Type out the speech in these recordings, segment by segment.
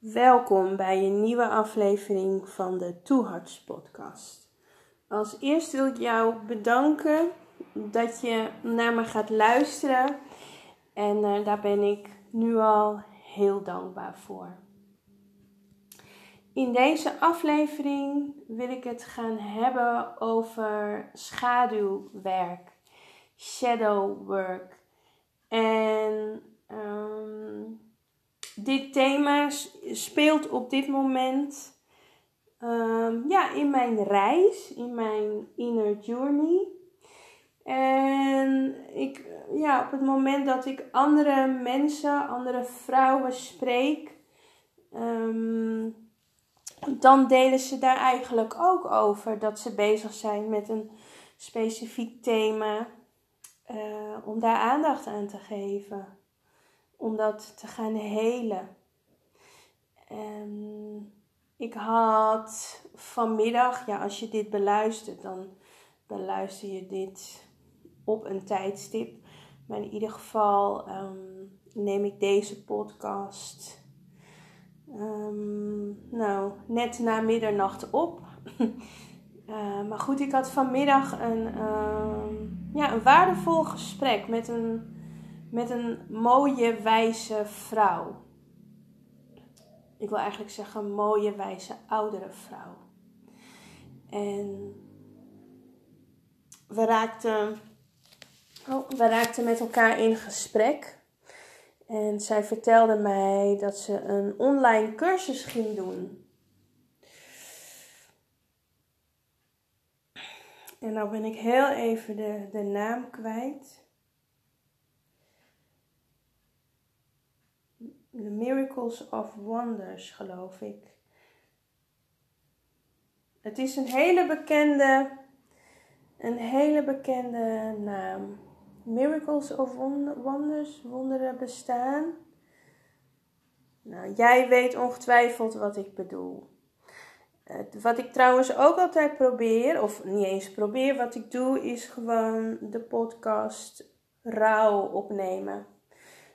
Welkom bij een nieuwe aflevering van de Toeharts podcast. Als eerst wil ik jou bedanken dat je naar me gaat luisteren en uh, daar ben ik nu al heel dankbaar voor. In deze aflevering wil ik het gaan hebben over schaduwwerk, shadow work. En um, dit thema speelt op dit moment um, ja, in mijn reis, in mijn inner journey. En ik, ja, op het moment dat ik andere mensen, andere vrouwen spreek, um, dan delen ze daar eigenlijk ook over dat ze bezig zijn met een specifiek thema uh, om daar aandacht aan te geven om dat te gaan helen. En ik had vanmiddag, ja, als je dit beluistert, dan beluister je dit op een tijdstip. Maar in ieder geval um, neem ik deze podcast um, nou, net na middernacht op. uh, maar goed, ik had vanmiddag een, ja, een waardevol gesprek met een met een mooie, wijze vrouw. Ik wil eigenlijk zeggen mooie, wijze, oudere vrouw. En we raakten, oh, we raakten met elkaar in gesprek. En zij vertelde mij dat ze een online cursus ging doen. En nou ben ik heel even de, de naam kwijt. The Miracles of Wonders, geloof ik. Het is een hele bekende, een hele bekende naam. Miracles of Wonders, wonderen bestaan. Nou, jij weet ongetwijfeld wat ik bedoel. Wat ik trouwens ook altijd probeer, of niet eens probeer, wat ik doe, is gewoon de podcast rauw opnemen.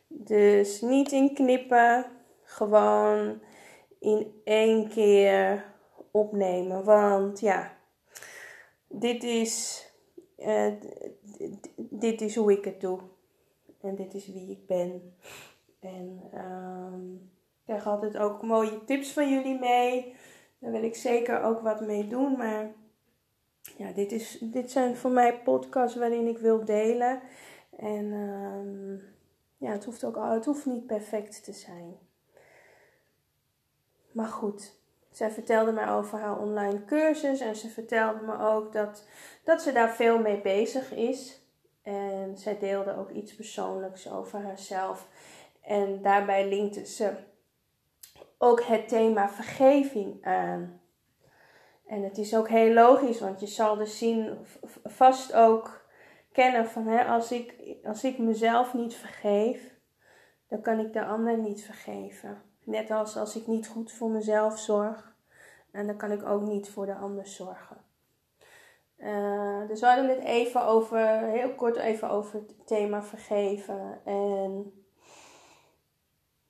Dus niet in knippen, gewoon in één keer opnemen. Want ja, dit is, uh, dit is hoe ik het doe. En dit is wie ik ben. En um, ik krijg altijd ook mooie tips van jullie mee. Daar wil ik zeker ook wat mee doen. Maar ja, dit, is, dit zijn voor mij podcasts waarin ik wil delen. En um, ja, het hoeft ook het hoeft niet perfect te zijn. Maar goed, zij vertelde mij over haar online cursus en ze vertelde me ook dat, dat ze daar veel mee bezig is. En zij deelde ook iets persoonlijks over haarzelf. En daarbij linkte ze ook het thema vergeving aan. En het is ook heel logisch, want je zal dus zien, vast ook kennen van hè, als, ik, als ik mezelf niet vergeef, dan kan ik de ander niet vergeven. Net als als ik niet goed voor mezelf zorg, en dan kan ik ook niet voor de ander zorgen. Uh, dus we hadden het even over, heel kort even over het thema vergeven. En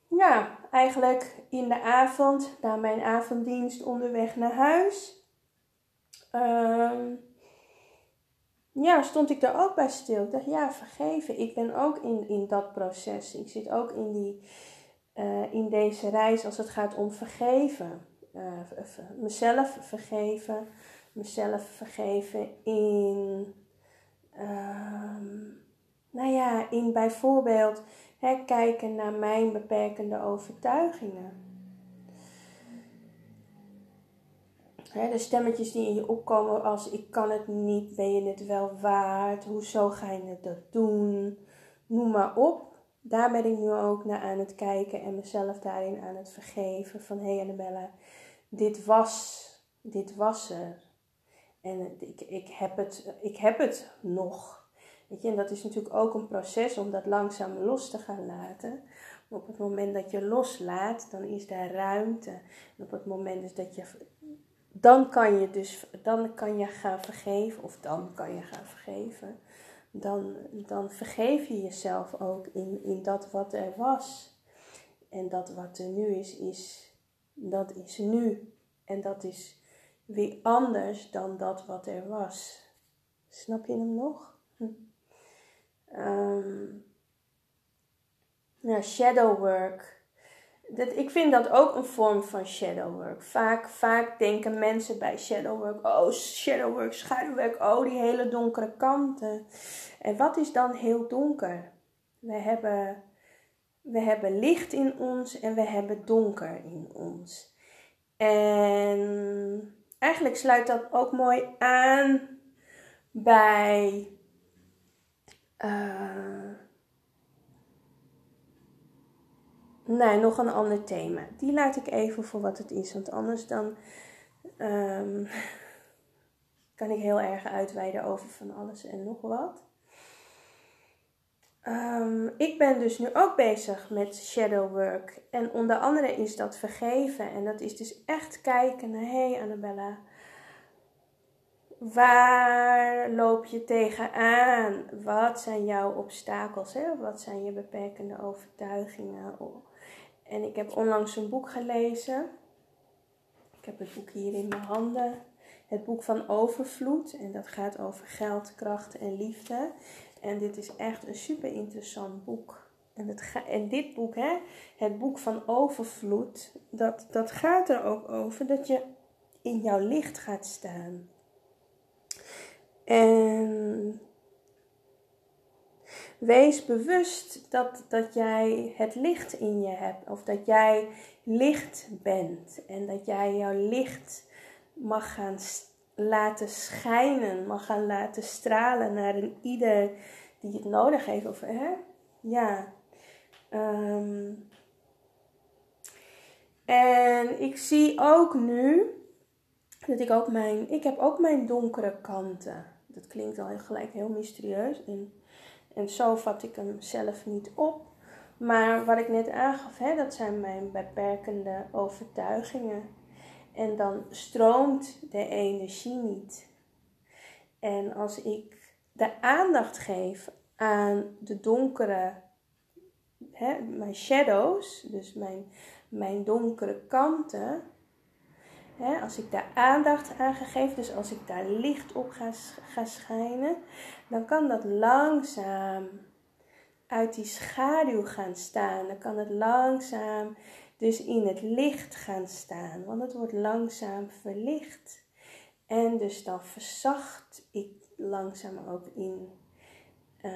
ja, eigenlijk in de avond, na mijn avonddienst onderweg naar huis. Uh, ja, stond ik daar ook bij stil. Ik dacht, ja, vergeven. Ik ben ook in, in dat proces. Ik zit ook in, die, uh, in deze reis als het gaat om vergeven. Uh, mezelf vergeven. Mezelf vergeven in, uh, nou ja, in bijvoorbeeld hè, kijken naar mijn beperkende overtuigingen. De stemmetjes die in je opkomen als ik kan het niet, ben je het wel waard, hoezo ga je dat doen, noem maar op. Daar ben ik nu ook naar aan het kijken en mezelf daarin aan het vergeven van hé hey Annabella, dit was, dit was er. En ik, ik, heb het, ik heb het nog. Weet je, en dat is natuurlijk ook een proces om dat langzaam los te gaan laten. Maar op het moment dat je loslaat, dan is daar ruimte. En op het moment dus dat je dan kan je dus dan kan je gaan vergeven, of dan kan je gaan vergeven. Dan, dan vergeef je jezelf ook in, in dat wat er was. En dat wat er nu is, is, dat is nu. En dat is weer anders dan dat wat er was. Snap je hem nog? Hm. Um, ja, shadow work. Dat, ik vind dat ook een vorm van shadow work. Vaak, vaak denken mensen bij shadow work, oh shadow work, schaduwwerk, oh die hele donkere kanten. En wat is dan heel donker? We hebben, we hebben licht in ons en we hebben donker in ons. En eigenlijk sluit dat ook mooi aan bij. Uh, nee, nog een ander thema. Die laat ik even voor wat het is, want anders dan um, kan ik heel erg uitweiden over van alles en nog wat. Um, ik ben dus nu ook bezig met shadow work. En onder andere is dat vergeven. En dat is dus echt kijken naar, hé hey Annabella, Waar loop je tegenaan? Wat zijn jouw obstakels? Hè? Wat zijn je beperkende overtuigingen? En ik heb onlangs een boek gelezen. Ik heb het boek hier in mijn handen. Het boek van Overvloed. En dat gaat over geld, kracht en liefde. En dit is echt een super interessant boek. En, het en dit boek, hè, het boek van Overvloed, dat, dat gaat er ook over dat je in jouw licht gaat staan. En wees bewust dat, dat jij het licht in je hebt. Of dat jij licht bent. En dat jij jouw licht mag gaan laten schijnen. Mag gaan laten stralen naar een ieder die het nodig heeft. Of, hè? Ja. Ehm, en ik zie ook nu dat ik ook mijn, ik heb ook mijn donkere kanten dat klinkt al gelijk heel mysterieus. En, en zo vat ik hem zelf niet op. Maar wat ik net aangaf, hè, dat zijn mijn beperkende overtuigingen. En dan stroomt de energie niet. En als ik de aandacht geef aan de donkere, hè, mijn shadows, dus mijn, mijn donkere kanten, als ik daar aandacht aan geef, dus als ik daar licht op ga, schijnen, dan kan dat langzaam uit die schaduw gaan staan. Dan kan het langzaam dus in het licht gaan staan, want het wordt langzaam verlicht. En dus dan verzacht ik langzaam ook in, uh,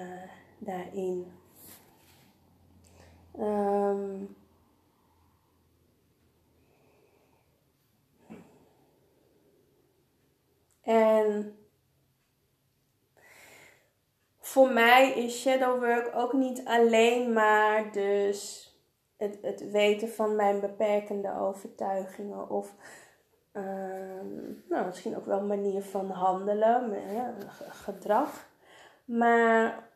daarin. Um, En voor mij is shadow work ook niet alleen maar dus het, het weten van mijn beperkende overtuigingen of ehm, nou, misschien ook wel een manier van handelen, gedrag. Maar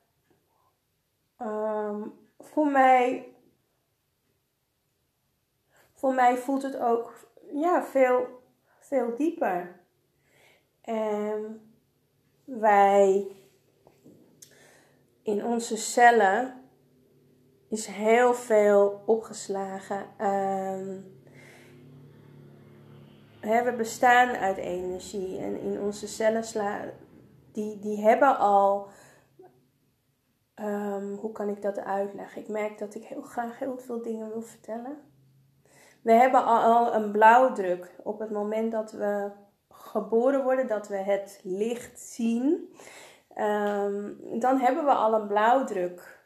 um, voor mij, voor mij voelt het ook ja, veel, veel dieper. En wij in onze cellen is heel veel opgeslagen aan. we bestaan uit energie en in onze cellen sla, die, die hebben al. Um, hoe kan ik dat uitleggen? Ik merk dat ik heel graag heel veel dingen wil vertellen. We hebben al een blauwdruk op het moment dat we geboren worden, dat we het licht zien, ehm, dan hebben we al een blauwdruk.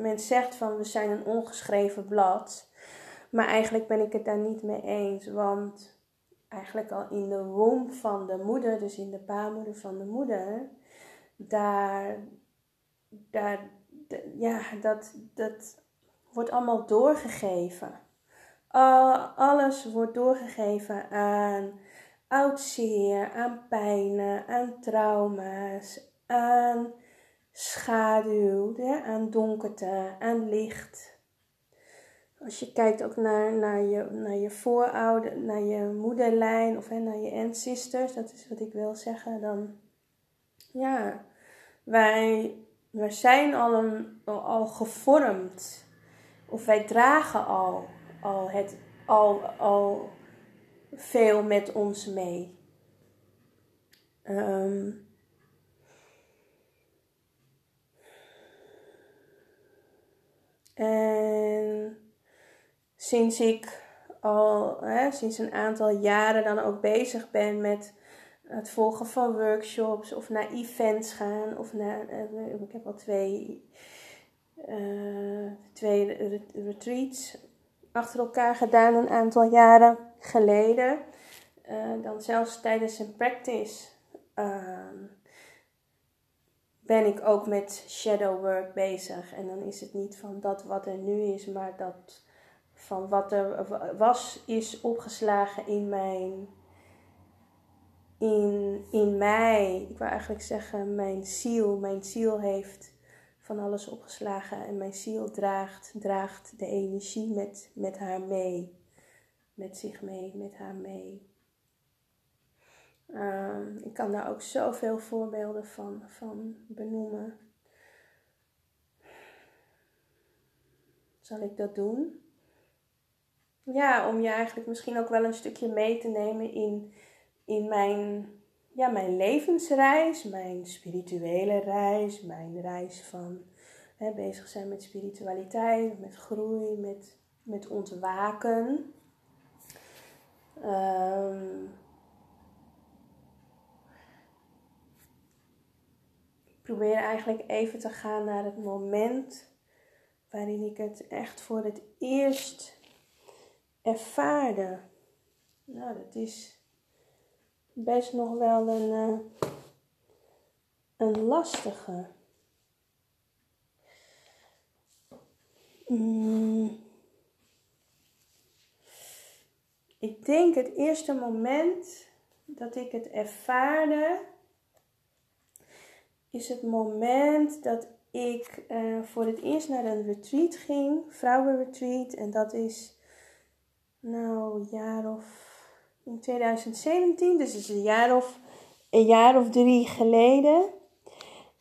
Men zegt van we zijn een ongeschreven blad. Maar eigenlijk ben ik het daar niet mee eens. Want eigenlijk al in de womb van de moeder, dus in de baarmoeder van de moeder, daar, daar ja, dat, dat wordt allemaal doorgegeven. alles wordt doorgegeven aan oud zeer, aan pijnen, aan trauma's, aan schaduw, aan donkerte, aan licht. Als je kijkt ook naar, naar, je, naar je voorouder, naar je moederlijn of naar je ancestors, dat is wat ik wil zeggen, dan ja, wij, wij zijn al, een, al gevormd. Of wij dragen al, al het al, al veel met ons mee. Ehm, en sinds ik al hè, sinds een aantal jaren dan ook bezig ben met het volgen van workshops of naar events gaan of naar, uh, ik heb al twee, uh, twee retreats achter elkaar gedaan een aantal jaren geleden. Uh, dan zelfs tijdens een practice ehm, ben ik ook met shadow work bezig. En dan is het niet van dat wat er nu is, maar dat van wat er was, is opgeslagen in mijn. In, in mij, ik wil eigenlijk zeggen, mijn ziel. Mijn ziel heeft van alles opgeslagen en mijn ziel draagt, draagt de energie met, met haar mee. Met zich mee, met haar mee. Ehm, ik kan daar ook zoveel voorbeelden van, van benoemen. Zal ik dat doen? Ja, om je eigenlijk misschien ook wel een stukje mee te nemen in, in mijn, ja, mijn levensreis, mijn spirituele reis, mijn reis van hè, bezig zijn met spiritualiteit, met groei, met, met ontwaken. Um, ik probeer eigenlijk even te gaan naar het moment waarin ik het echt voor het eerst ervaarde. Nou, dat is best nog wel een, uh, een lastige. Mm. Ik denk het eerste moment dat ik het ervaarde, is het moment dat ik uh, voor het eerst naar een retreat ging, vrouwenretreat. En dat is nou, een jaar of. in 2017, dus het is een jaar of, een jaar of drie geleden.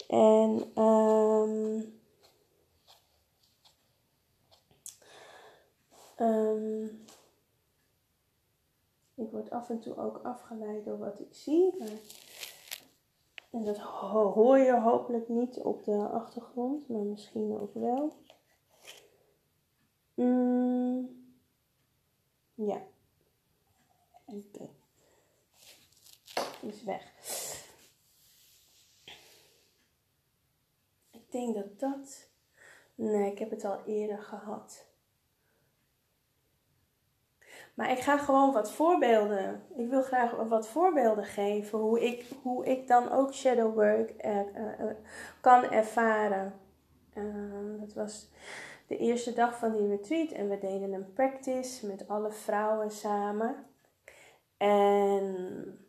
En. Um, ik word af en toe ook afgeleid door wat ik zie. En dat hoor je hopelijk niet op de achtergrond, maar misschien ook wel. Mm. Ja. Oké. Is weg. Ik denk dat dat. Nee, ik heb het al eerder gehad. Maar ik ga gewoon wat voorbeelden. Ik wil graag wat voorbeelden geven hoe ik, hoe ik dan ook shadow work uh, uh, kan ervaren. Uh, dat was de eerste dag van die retreat en we deden een practice met alle vrouwen samen. En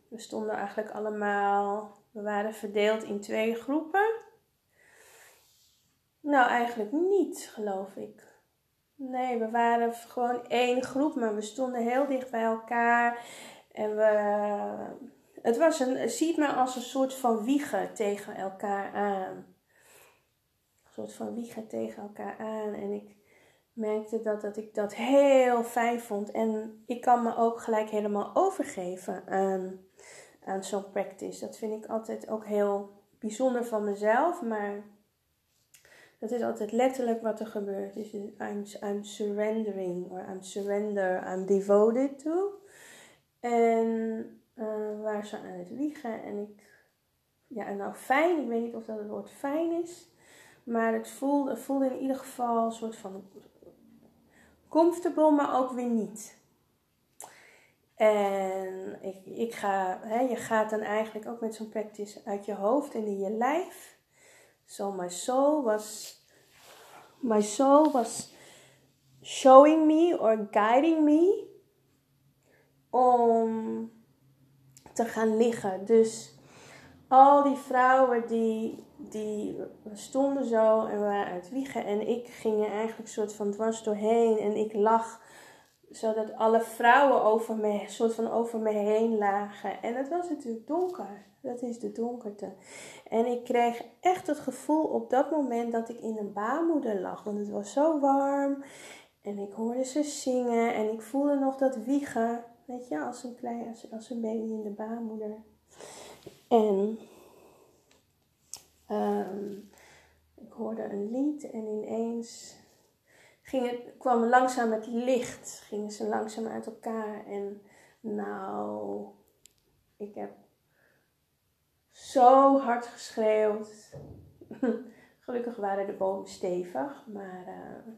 we stonden eigenlijk allemaal, we waren verdeeld in twee groepen. Nou, eigenlijk niet, geloof ik. Nee, we waren gewoon één groep, maar we stonden heel dicht bij elkaar. En we, het was een, ziet me als een soort van wiegen tegen elkaar aan soort van wiegen tegen elkaar aan. En ik merkte dat, dat ik dat heel fijn vond. En ik kan me ook gelijk helemaal overgeven aan, aan zo'n practice. Dat vind ik altijd ook heel bijzonder van mezelf. Maar dat is altijd letterlijk wat er gebeurt. Dus I'm, I'm surrendering. Or I'm surrender. I'm devoted to. En uh, waar ze aan het wiegen. En ik... Ja, en nou fijn. Ik weet niet of dat het woord fijn is. Maar het voelde, het voelde in ieder geval een soort van comfortable, maar ook weer niet. En ik, ik ga, hè, je gaat dan eigenlijk ook met zo'n practice uit je hoofd en in je lijf. So my soul was, my soul was showing me or guiding me om te gaan liggen. Dus al die vrouwen die die stonden zo en waren uit wiegen. En ik ging er eigenlijk soort van dwars doorheen. En ik lag zodat alle vrouwen over me, soort van over me heen lagen. En het was natuurlijk donker. Dat is de donkerte. En ik kreeg echt het gevoel op dat moment dat ik in een baarmoeder lag. Want het was zo warm. En ik hoorde ze zingen en ik voelde nog dat wiegen, weet je, als een klein, als, een baby in de baarmoeder. En um, ik hoorde een lied en ineens ging het, kwam langzaam het licht, gingen ze langzaam uit elkaar. En nou, ik heb zo hard geschreeuwd. Gelukkig waren de bomen stevig, maar uh,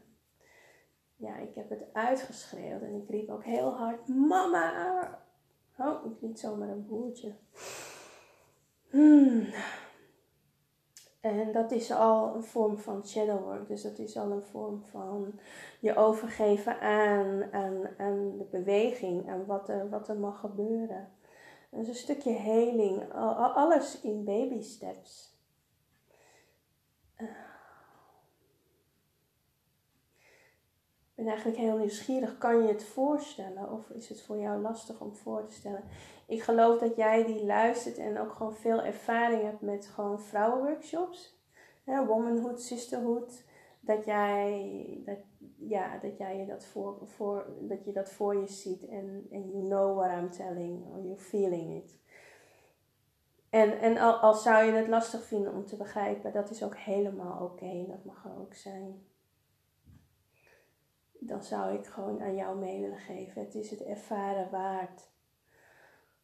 ja, ik heb het uitgeschreeuwd en ik riep ook heel hard: Mama! Oh, ik liet zomaar een boertje. Hmm. En dat is al een vorm van shadow work. Dus dat is al een vorm van je overgeven aan, aan, aan de beweging, aan wat er, wat er mag gebeuren. Dus een stukje heling, alles in baby steps. Uh. Ik ben eigenlijk heel nieuwsgierig. Kan je het voorstellen of is het voor jou lastig om voor te stellen? Ik geloof dat jij die luistert en ook gewoon veel ervaring hebt met gewoon vrouwenworkshops. Womanhood, sisterhood. Dat jij, dat, ja, dat jij je dat voor, voor, dat je dat voor je ziet en you know what I'm telling or you're feeling it. En, en al, zou je het lastig vinden om te begrijpen, dat is ook helemaal oké. Dat mag ook zijn. Dan zou ik gewoon aan jou mee willen geven. Het is het ervaren waard.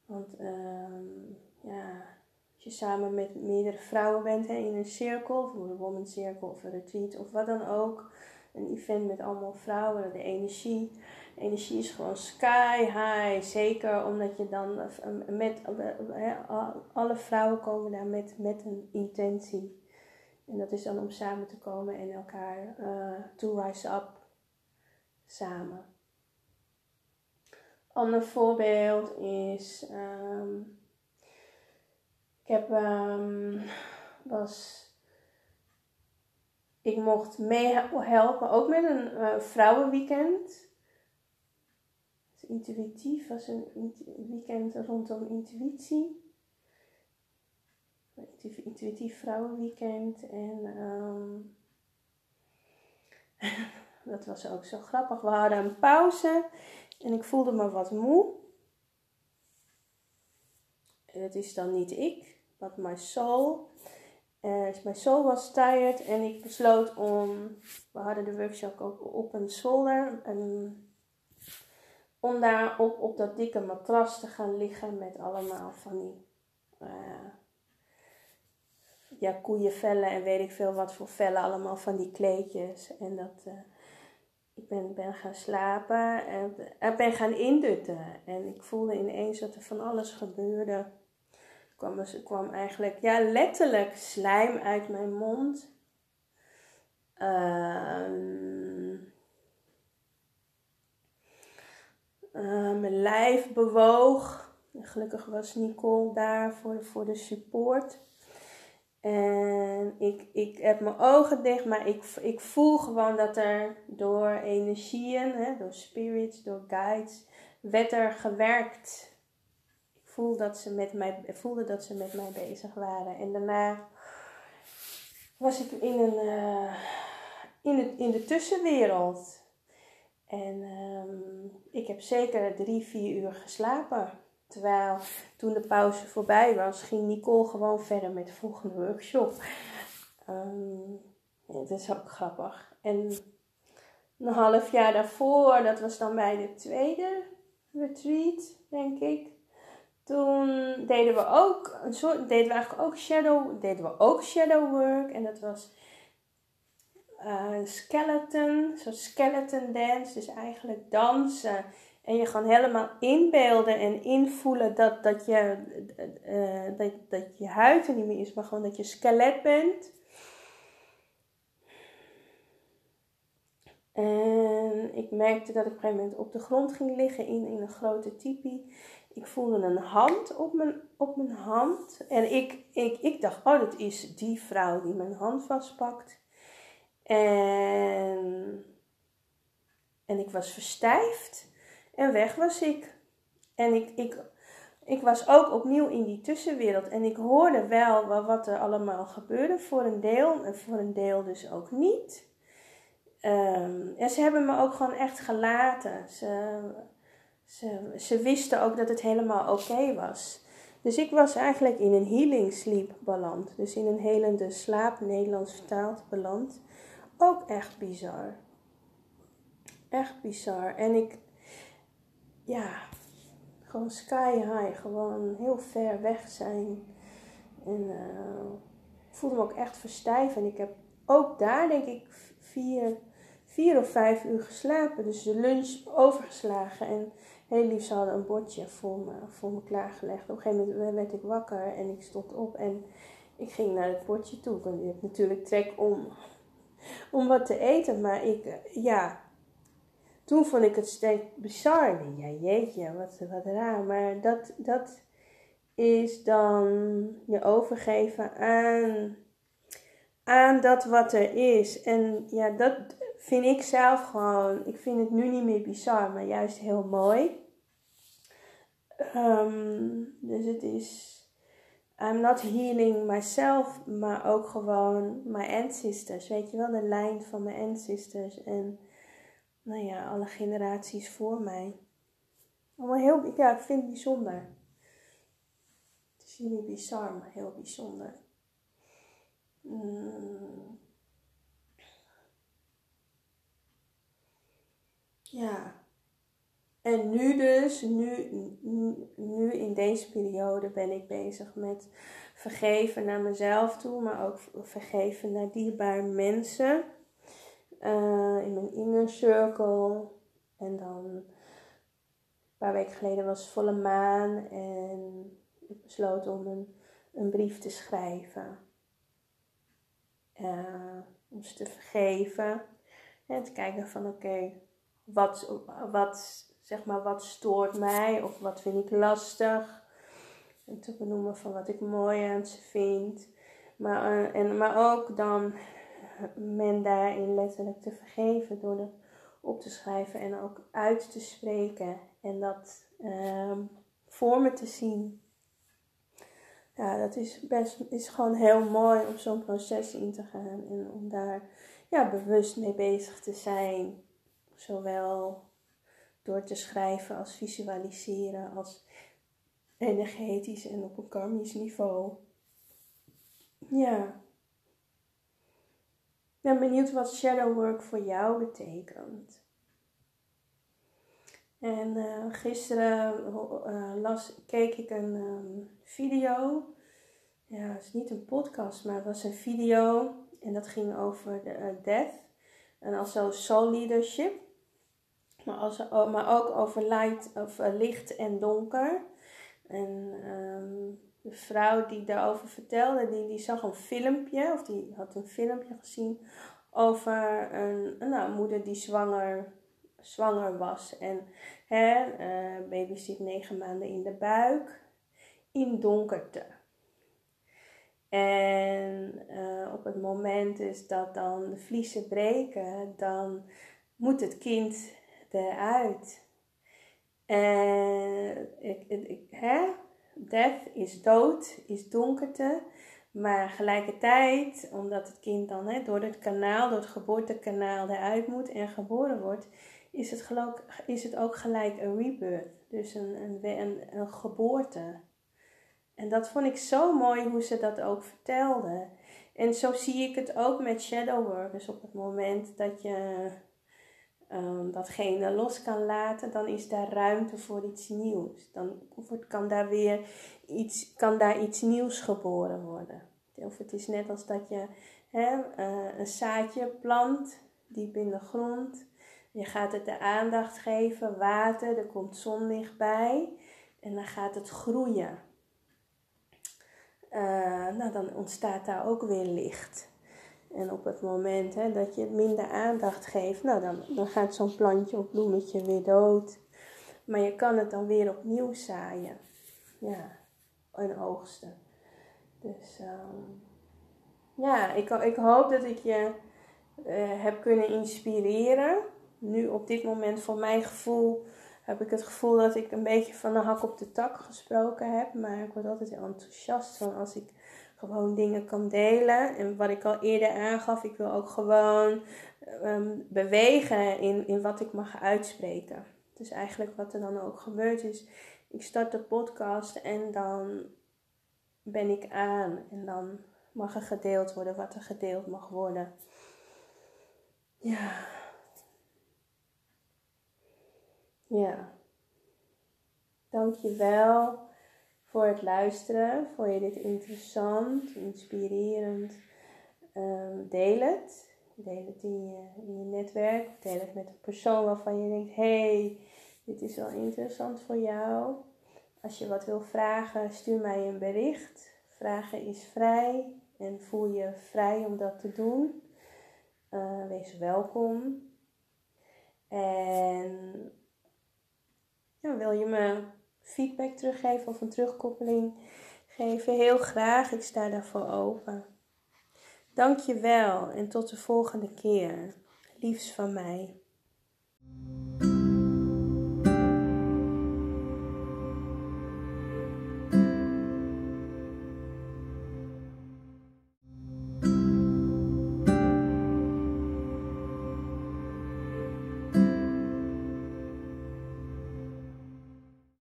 Want um, ja, als je samen met meerdere vrouwen bent hè, in een cirkel, of een woman circle of een retreat of wat dan ook. Een event met allemaal vrouwen, de energie. Energie is gewoon sky high. Zeker omdat je dan met alle vrouwen komen daar met, met een intentie. En dat is dan om samen te komen en elkaar to rise up samen ander voorbeeld is, um, ik heb, um, was, ik mocht meehelpen, ook met een uh, vrouwenweekend. Intuïtief was een weekend rondom intuïtie. Intuïtief vrouwenweekend. En um, dat was ook zo grappig. We hadden een pauze en ik voelde me wat moe. Het is dan niet ik, maar my soul. Uh, my soul was tired en ik besloot om, we hadden de workshop ook op een zolder, en, om daar op, op dat dikke matras te gaan liggen met allemaal van die uh, ja, koeienvellen en weet ik veel wat voor vellen, allemaal van die kleedjes. En dat, uh, ik ben, ben gaan slapen en ben gaan indutten. En ik voelde ineens dat er van alles gebeurde. Er kwam, er kwam eigenlijk, ja, letterlijk slijm uit mijn mond. Uh, mijn lijf bewoog. Gelukkig was Nicole daar voor, voor de support. En ik, ik heb mijn ogen dicht, maar ik, ik voel gewoon dat er door energieën, hè, door spirits, door guides, werd er gewerkt. Ik voel dat ze met mij, voelde dat ze met mij bezig waren. En daarna was ik in, een, uh, in, de, in de tussenwereld. En um, ik heb zeker drie, vier uur geslapen. Terwijl toen de pauze voorbij was, ging Nicole gewoon verder met de volgende workshop. Um, dat is ook grappig. En een half jaar daarvoor, dat was dan bij de tweede retreat, denk ik. Toen deden we ook een soort, deden we eigenlijk ook shadow, deden we ook shadow work. En dat was uh, skeleton, zo'n skeleton dance. Dus eigenlijk dansen en je gewoon helemaal inbeelden en invoelen dat, dat, je, uh, dat, dat je huid er niet meer is, maar gewoon dat je skelet bent. En ik merkte dat ik op een gegeven moment op de grond ging liggen in, in een grote tipi. Ik voelde een hand op mijn, op mijn hand. En ik, ik, ik dacht, oh, dat is die vrouw die mijn hand vastpakt. En, en ik was verstijfd. En weg was ik. En ik, ik, ik was ook opnieuw in die tussenwereld. En ik hoorde wel wat er allemaal gebeurde. Voor een deel en voor een deel dus ook niet. Um, en ze hebben me ook gewoon echt gelaten. Ze, ze, ze wisten ook dat het helemaal oké was. Dus ik was eigenlijk in een healing sleep beland. Dus in een helende slaap, Nederlands vertaald, beland. Ook echt bizar. Echt bizar. En ik, ja, gewoon sky high. Gewoon heel ver weg zijn. En ik voelde me ook echt verstijven. En ik heb ook daar, denk ik, vier, vier of vijf uur geslapen. Dus de lunch overgeslagen. En heel lief, ze hadden een bordje voor me, voor me klaargelegd. Op een gegeven moment werd ik wakker en ik stond op en ik ging naar het bordje toe. Ik heb natuurlijk trek om, om wat te eten. Maar ik, ja, toen vond ik het steeds bizar. Ja, jeetje, wat, raar. Maar dat, dat is dan je overgeven aan, aan dat wat er is. En ja, dat vind ik zelf gewoon, ik vind het nu niet meer bizar, maar juist heel mooi. Ehm, dus het is, I'm not healing myself, maar ook gewoon my ancestors. Weet je wel, de lijn van mijn ancestors en nou ja, alle generaties voor mij. Allemaal heel, ja, ik vind het bijzonder. Het is niet bizar, maar heel bijzonder. Mm. Ja. En nu dus, nu, nu in deze periode ben ik bezig met vergeven naar mezelf toe, maar ook vergeven naar dierbare mensen. Uh, in mijn inner circle. En dan een paar weken geleden was volle maan en ik besloot om een, een brief te schrijven. Uh, om ze te vergeven. En te kijken van oké, wat, wat, zeg maar, wat stoort mij of wat vind ik lastig. En te benoemen van wat ik mooi aan ze vind. Maar, uh, en, maar ook dan men daarin letterlijk te vergeven door het op te schrijven en ook uit te spreken. En dat um, voor me te zien. Ja, dat is best is gewoon heel mooi om zo'n proces in te gaan en om daar ja, bewust mee bezig te zijn. Zowel door te schrijven als visualiseren, als energetisch en op een karmisch niveau. Ja. Ben benieuwd wat shadow work voor jou betekent. En uh, gisteren uh, las, keek ik een um, video. Ja, het is niet een podcast, maar het was een video. En dat ging over de, uh, death. En also soul leadership. Maar, als, maar ook over light, of, licht en donker. En um, de vrouw die daarover vertelde, die, die zag een filmpje, of die had een filmpje gezien over een, nou, moeder die zwanger, zwanger was. En hè, uh, baby zit negen maanden in de buik, in donkerte. En uh, op het moment is dat dan de vliezen breken, dan moet het kind eruit. En ik, ik, hè? Death is dood, is donkerte. Maar gelijkertijd, omdat het kind dan hè, door het kanaal, door het geboortekanaal eruit moet en geboren wordt, is het, geloof, is het ook gelijk een rebirth. Dus een, een, een, een geboorte. En dat vond ik zo mooi hoe ze dat ook vertelde. En zo zie ik het ook met shadow workers op het moment dat je um, datgene los kan laten, dan is daar ruimte voor iets nieuws. Dan kan daar weer iets, kan daar iets nieuws geboren worden. Of het is net als dat je hè, uh, een zaadje plant, diep in de grond. Je gaat het de aandacht geven, water, er komt zonlicht bij. En dan gaat het groeien. Uh, nou, dan ontstaat daar ook weer licht. En op het moment hè, dat je het minder aandacht geeft, nou dan, dan gaat zo'n plantje of bloemetje weer dood. Maar je kan het dan weer opnieuw zaaien. Ja, en oogsten. Dus um, ja, ik, ik hoop dat ik je uh, heb kunnen inspireren. Nu op dit moment voor mijn gevoel heb ik het gevoel dat ik een beetje van de hak op de tak gesproken heb. Maar ik word altijd enthousiast van als ik gewoon dingen kan delen. En wat ik al eerder aangaf, ik wil ook gewoon ehm, bewegen in, in wat ik mag uitspreken. Dus eigenlijk wat er dan ook gebeurt is, ik start de podcast en dan ben ik aan en dan mag er gedeeld worden wat er gedeeld mag worden. Ja. Ja. Dank je wel voor het luisteren. Vond je dit interessant, inspirerend? Um, deel het. Deel het in je, je netwerk. Deel het met een persoon waarvan je denkt: hey, dit is wel interessant voor jou. Als je wat wil vragen, stuur mij een bericht. Vragen is vrij en voel je vrij om dat te doen. Uh, wees welkom. En wil je me feedback teruggeven of een terugkoppeling geven? Heel graag, ik sta daarvoor open. Dank je wel en tot de volgende keer. Liefs van mij.